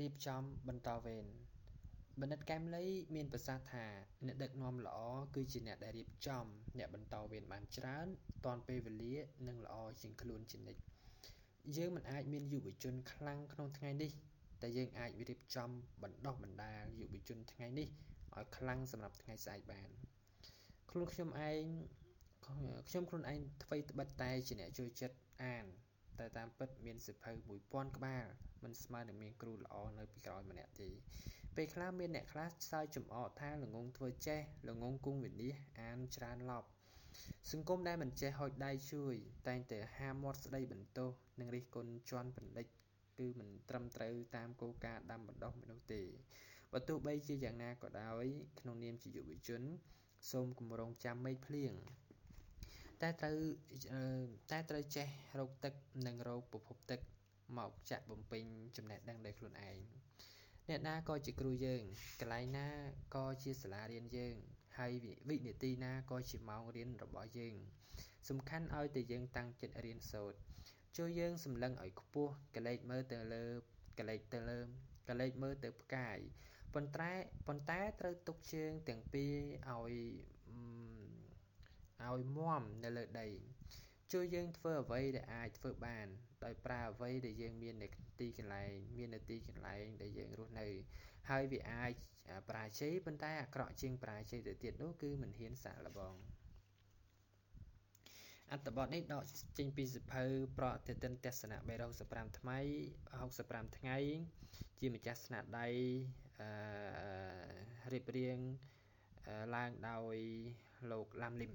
រៀបចំបន្តវេនបណ្ឌិតកែមលីមានប្រសាសន៍ថាអ្នកដឹកនាំល្អគឺជាអ្នកដែលរៀបចំ អ្នកបន្តវេនបានច្រើនទាន់ពេលវេលានិងល្អជាងខ្លួនជានិច្ចយើងមិនអាចមានយុវជនខ្លាំងក្នុងថ្ងៃនេះតែយើងអាចរៀបចំបណ្តុះបណ្តាលយុវជនថ្ងៃនេះឱ្យខ្លាំងសម្រាប់ថ្ងៃស្អែកបានខ្លួនខ្ញុំខ្លួនឯងថ្វីត្បិតតែជាអ្នកចូលចិត្តអាន តែតាមពិតមានសៀវភៅមួយពាន់ក្បាលមិនស្មើនឹងមានគ្រូល្អនៅពីក្រោយម្នាក់ទេពេលខ្លះមានអ្នកខ្លះសើចចំអកថាល្ងង់ធ្វើចេះល្ងង់គង់វិនាសអានច្រើនឡប់សង្គមដែលមិនចេះហុចដៃជួយ តែងតែហាមាត់ស្តីបន្ទោសនិងរិះគន់ជាន់បញ្ឌិតគឺមិនត្រឹមត្រូវតាមគោលការណ៍ដាំបណ្តុះមនុស្សទេបើទោះបីជាយ៉ាងណាក៏ដោយ ក្នុងនាមជាយុវជន សូមកុំរង់ចាំមេឃភ្លៀង តែត្រូវចេះរកទឹកនិងរកប្រភពទឹកមកចាក់បំពេញចំណេះដឹងដោយខ្លួនឯងអ្នកណាក៏ជាគ្រូយើងកន្លែងណាក៏ជាសាលារៀនយើង ហើយវិនាទីណាក៏ជាម៉ោងរៀនរបស់យើង សំខាន់ឱ្យតែយើងតាំងចិត្តរៀនសូត្រចូរយើងសម្លឹងឱ្យខ្ពស់ក្រឡេកមើលទៅផ្កាយប៉ុន្តែត្រូវទុកជើងទាំងពីរឱ្យ មាំនៅលើដីចូរយើងធ្វើអ្វីដែលអាចធ្វើបាន ដោយប្រើអ្វីដែលយើងមាននៅទីកន្លែងដែលយើងរស់នៅ ហើយវាអាចបរាជ័យប៉ុន្តែអាក្រក់ជាងបរាជ័យទៅទៀតនោះគឺមិនហ៊ានសាកល្បងអត្ថបទនេះដកចេញពីសៀវភៅប្រតិទិនទស្សនៈ365ថ្ងៃជាម្ចាស់ស្នាដៃរៀបរៀងឡើងដោយលោកឡាំលីម